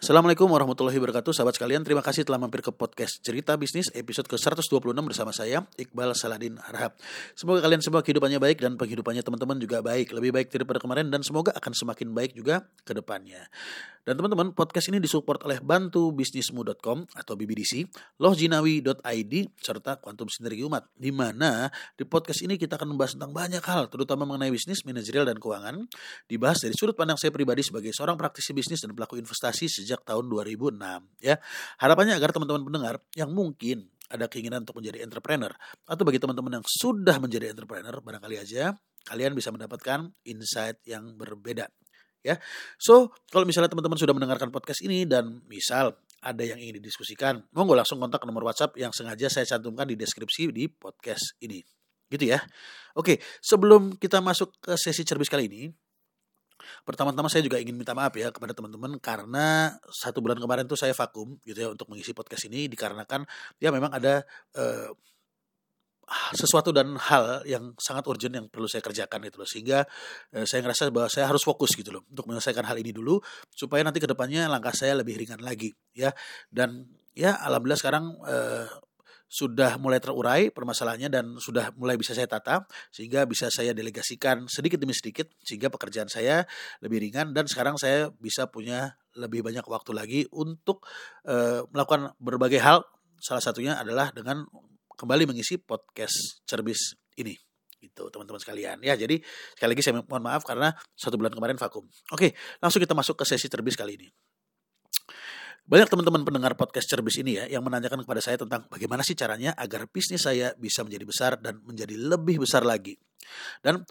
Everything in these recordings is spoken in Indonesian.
Assalamualaikum warahmatullahi wabarakatuh. Sahabat sekalian terima kasih telah mampir ke podcast Cerita Bisnis episode ke-126 bersama saya Iqbal Saladin Harhab Semoga kalian semua kehidupannya baik dan penghidupannya teman-teman juga baik. Lebih baik daripada kemarin dan semoga akan semakin baik juga ke depannya. Dan teman-teman podcast ini disupport oleh bantubisnismu.com atau BBDC Lohjinawi.id serta Quantum Sinergi Umat. Di mana di podcast ini kita akan membahas tentang banyak hal terutama mengenai bisnis, manajerial dan keuangan. Dibahas dari sudut pandang saya pribadi sebagai seorang praktisi bisnis dan pelaku investasi sejak tahun 2006 ya. Harapannya agar teman-teman pendengar yang mungkin ada keinginan untuk menjadi entrepreneur atau bagi teman-teman yang sudah menjadi entrepreneur barangkali aja kalian bisa mendapatkan insight yang berbeda ya. So, kalau misalnya teman-teman sudah mendengarkan podcast ini dan misal ada yang ingin didiskusikan, monggo langsung kontak nomor WhatsApp yang sengaja saya cantumkan di deskripsi di podcast ini. Gitu ya. Oke, sebelum kita masuk ke sesi cerbis kali ini, Pertama-tama saya juga ingin minta maaf ya kepada teman-teman karena satu bulan kemarin tuh saya vakum gitu ya untuk mengisi podcast ini dikarenakan ya memang ada uh, sesuatu dan hal yang sangat urgent yang perlu saya kerjakan gitu loh. Sehingga uh, saya ngerasa bahwa saya harus fokus gitu loh untuk menyelesaikan hal ini dulu supaya nanti ke depannya langkah saya lebih ringan lagi ya. Dan ya alhamdulillah sekarang uh, sudah mulai terurai permasalahannya dan sudah mulai bisa saya tata sehingga bisa saya delegasikan sedikit demi sedikit sehingga pekerjaan saya lebih ringan dan sekarang saya bisa punya lebih banyak waktu lagi untuk uh, melakukan berbagai hal. Salah satunya adalah dengan kembali mengisi podcast cerbis ini. Gitu teman-teman sekalian. Ya jadi sekali lagi saya mohon maaf karena satu bulan kemarin vakum. Oke langsung kita masuk ke sesi cerbis kali ini banyak teman-teman pendengar podcast Cerbis ini ya yang menanyakan kepada saya tentang bagaimana sih caranya agar bisnis saya bisa menjadi besar dan menjadi lebih besar lagi. Dan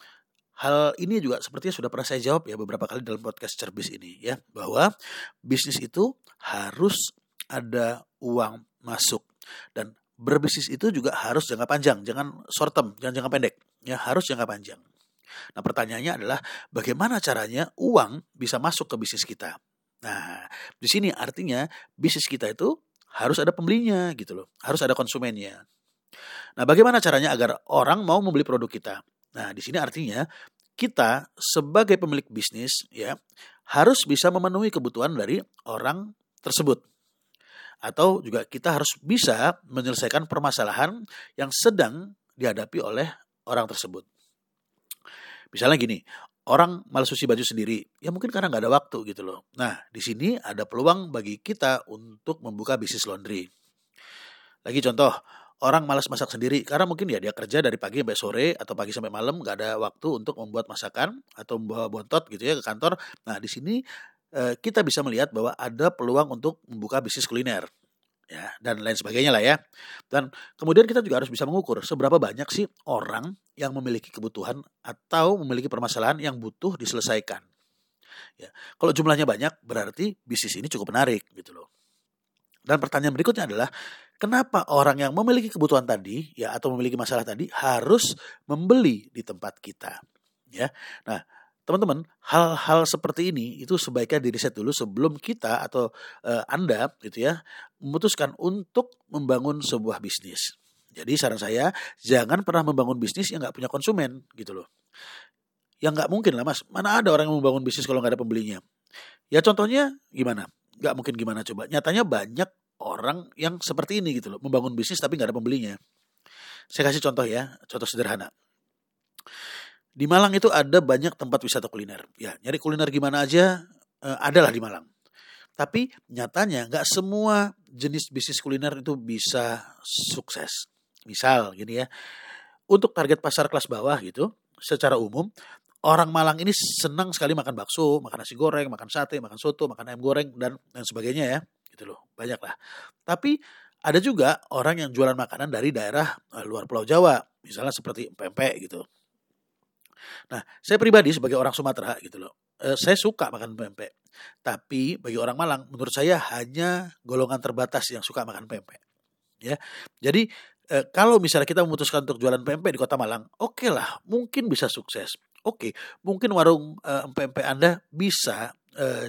hal ini juga sepertinya sudah pernah saya jawab ya beberapa kali dalam podcast Cerbis ini ya bahwa bisnis itu harus ada uang masuk dan berbisnis itu juga harus jangka panjang, jangan short term, jangan jangka pendek, ya harus jangka panjang. Nah pertanyaannya adalah bagaimana caranya uang bisa masuk ke bisnis kita? Nah, di sini artinya bisnis kita itu harus ada pembelinya gitu loh, harus ada konsumennya. Nah, bagaimana caranya agar orang mau membeli produk kita? Nah, di sini artinya kita sebagai pemilik bisnis ya harus bisa memenuhi kebutuhan dari orang tersebut. Atau juga kita harus bisa menyelesaikan permasalahan yang sedang dihadapi oleh orang tersebut. Misalnya gini, orang malas cuci baju sendiri, ya mungkin karena nggak ada waktu gitu loh. Nah, di sini ada peluang bagi kita untuk membuka bisnis laundry. Lagi contoh, orang malas masak sendiri karena mungkin ya dia kerja dari pagi sampai sore atau pagi sampai malam nggak ada waktu untuk membuat masakan atau membawa bontot gitu ya ke kantor. Nah, di sini eh, kita bisa melihat bahwa ada peluang untuk membuka bisnis kuliner ya dan lain sebagainya lah ya. Dan kemudian kita juga harus bisa mengukur seberapa banyak sih orang yang memiliki kebutuhan atau memiliki permasalahan yang butuh diselesaikan. Ya, kalau jumlahnya banyak berarti bisnis ini cukup menarik gitu loh. Dan pertanyaan berikutnya adalah kenapa orang yang memiliki kebutuhan tadi ya atau memiliki masalah tadi harus membeli di tempat kita ya. Nah, teman-teman, hal-hal seperti ini itu sebaiknya diriset dulu sebelum kita atau uh, Anda gitu ya memutuskan untuk membangun sebuah bisnis. Jadi saran saya jangan pernah membangun bisnis yang nggak punya konsumen gitu loh. Yang nggak mungkin lah mas, mana ada orang yang membangun bisnis kalau nggak ada pembelinya? Ya contohnya gimana? Nggak mungkin gimana coba? Nyatanya banyak orang yang seperti ini gitu loh, membangun bisnis tapi nggak ada pembelinya. Saya kasih contoh ya, contoh sederhana di Malang itu ada banyak tempat wisata kuliner. Ya, nyari kuliner gimana aja eh, adalah di Malang. Tapi nyatanya nggak semua jenis bisnis kuliner itu bisa sukses. Misal gini ya, untuk target pasar kelas bawah gitu, secara umum orang Malang ini senang sekali makan bakso, makan nasi goreng, makan sate, makan soto, makan ayam goreng dan dan sebagainya ya, gitu loh, banyak lah. Tapi ada juga orang yang jualan makanan dari daerah eh, luar Pulau Jawa, misalnya seperti pempek gitu. Nah, saya pribadi sebagai orang Sumatera gitu loh, eh, saya suka makan pempek. Tapi bagi orang Malang, menurut saya hanya golongan terbatas yang suka makan pempek. Ya, jadi eh, kalau misalnya kita memutuskan untuk jualan pempek di Kota Malang, oke okay lah, mungkin bisa sukses. Oke, okay, mungkin warung eh, pempek Anda bisa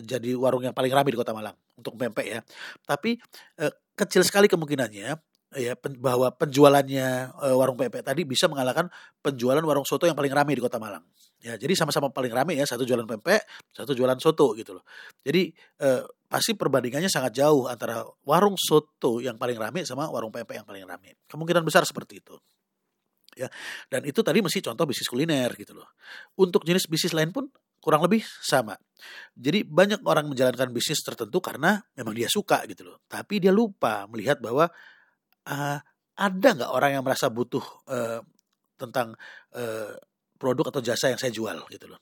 jadi warung yang paling ramai di Kota Malang untuk pempek ya. Tapi kecil sekali kemungkinannya ya pen, bahwa penjualannya uh, warung pempek tadi bisa mengalahkan penjualan warung soto yang paling ramai di Kota Malang. Ya, jadi sama-sama paling ramai ya, satu jualan pempek, satu jualan soto gitu loh. Jadi uh, pasti perbandingannya sangat jauh antara warung soto yang paling ramai sama warung pempek yang paling ramai. Kemungkinan besar seperti itu. Ya. Dan itu tadi masih contoh bisnis kuliner gitu loh. Untuk jenis bisnis lain pun kurang lebih sama. Jadi banyak orang menjalankan bisnis tertentu karena memang dia suka gitu loh. Tapi dia lupa melihat bahwa uh, ada nggak orang yang merasa butuh uh, tentang uh, produk atau jasa yang saya jual gitu loh.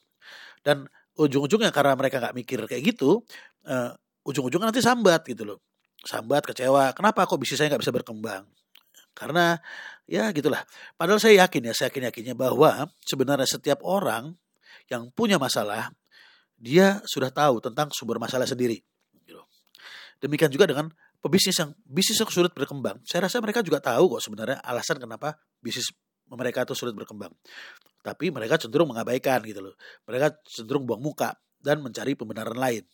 Dan ujung-ujungnya karena mereka nggak mikir kayak gitu, uh, ujung-ujungnya nanti sambat gitu loh. Sambat, kecewa. Kenapa kok bisnis saya nggak bisa berkembang? Karena ya gitulah. Padahal saya yakin ya, saya yakin yakinnya bahwa sebenarnya setiap orang yang punya masalah, dia sudah tahu tentang sumber masalah sendiri. Gitu. Demikian juga dengan pebisnis yang bisnis yang sulit berkembang. Saya rasa mereka juga tahu kok sebenarnya alasan kenapa bisnis mereka itu sulit berkembang. Tapi mereka cenderung mengabaikan gitu loh. Mereka cenderung buang muka dan mencari pembenaran lain.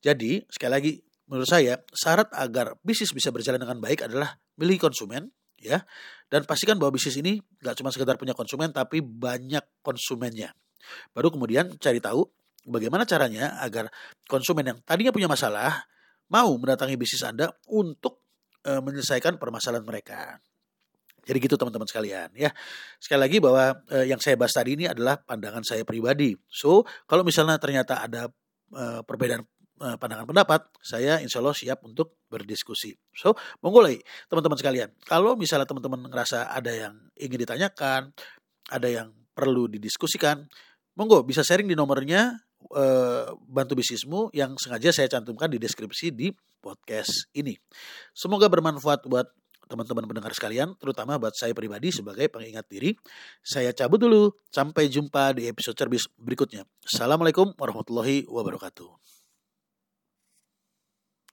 Jadi, sekali lagi menurut saya syarat agar bisnis bisa berjalan dengan baik adalah milih konsumen ya dan pastikan bahwa bisnis ini nggak cuma sekedar punya konsumen tapi banyak konsumennya Baru kemudian cari tahu bagaimana caranya agar konsumen yang tadinya punya masalah mau mendatangi bisnis Anda untuk e, menyelesaikan permasalahan mereka. Jadi gitu teman-teman sekalian ya. Sekali lagi bahwa e, yang saya bahas tadi ini adalah pandangan saya pribadi. So kalau misalnya ternyata ada e, perbedaan e, pandangan pendapat, saya insya Allah siap untuk berdiskusi. So monggo teman-teman sekalian. Kalau misalnya teman-teman ngerasa ada yang ingin ditanyakan, ada yang perlu didiskusikan, monggo bisa sharing di nomornya eh, bantu bisnismu yang sengaja saya cantumkan di deskripsi di podcast ini. Semoga bermanfaat buat teman-teman pendengar sekalian, terutama buat saya pribadi sebagai pengingat diri. Saya cabut dulu, sampai jumpa di episode cerbis berikutnya. Assalamualaikum warahmatullahi wabarakatuh.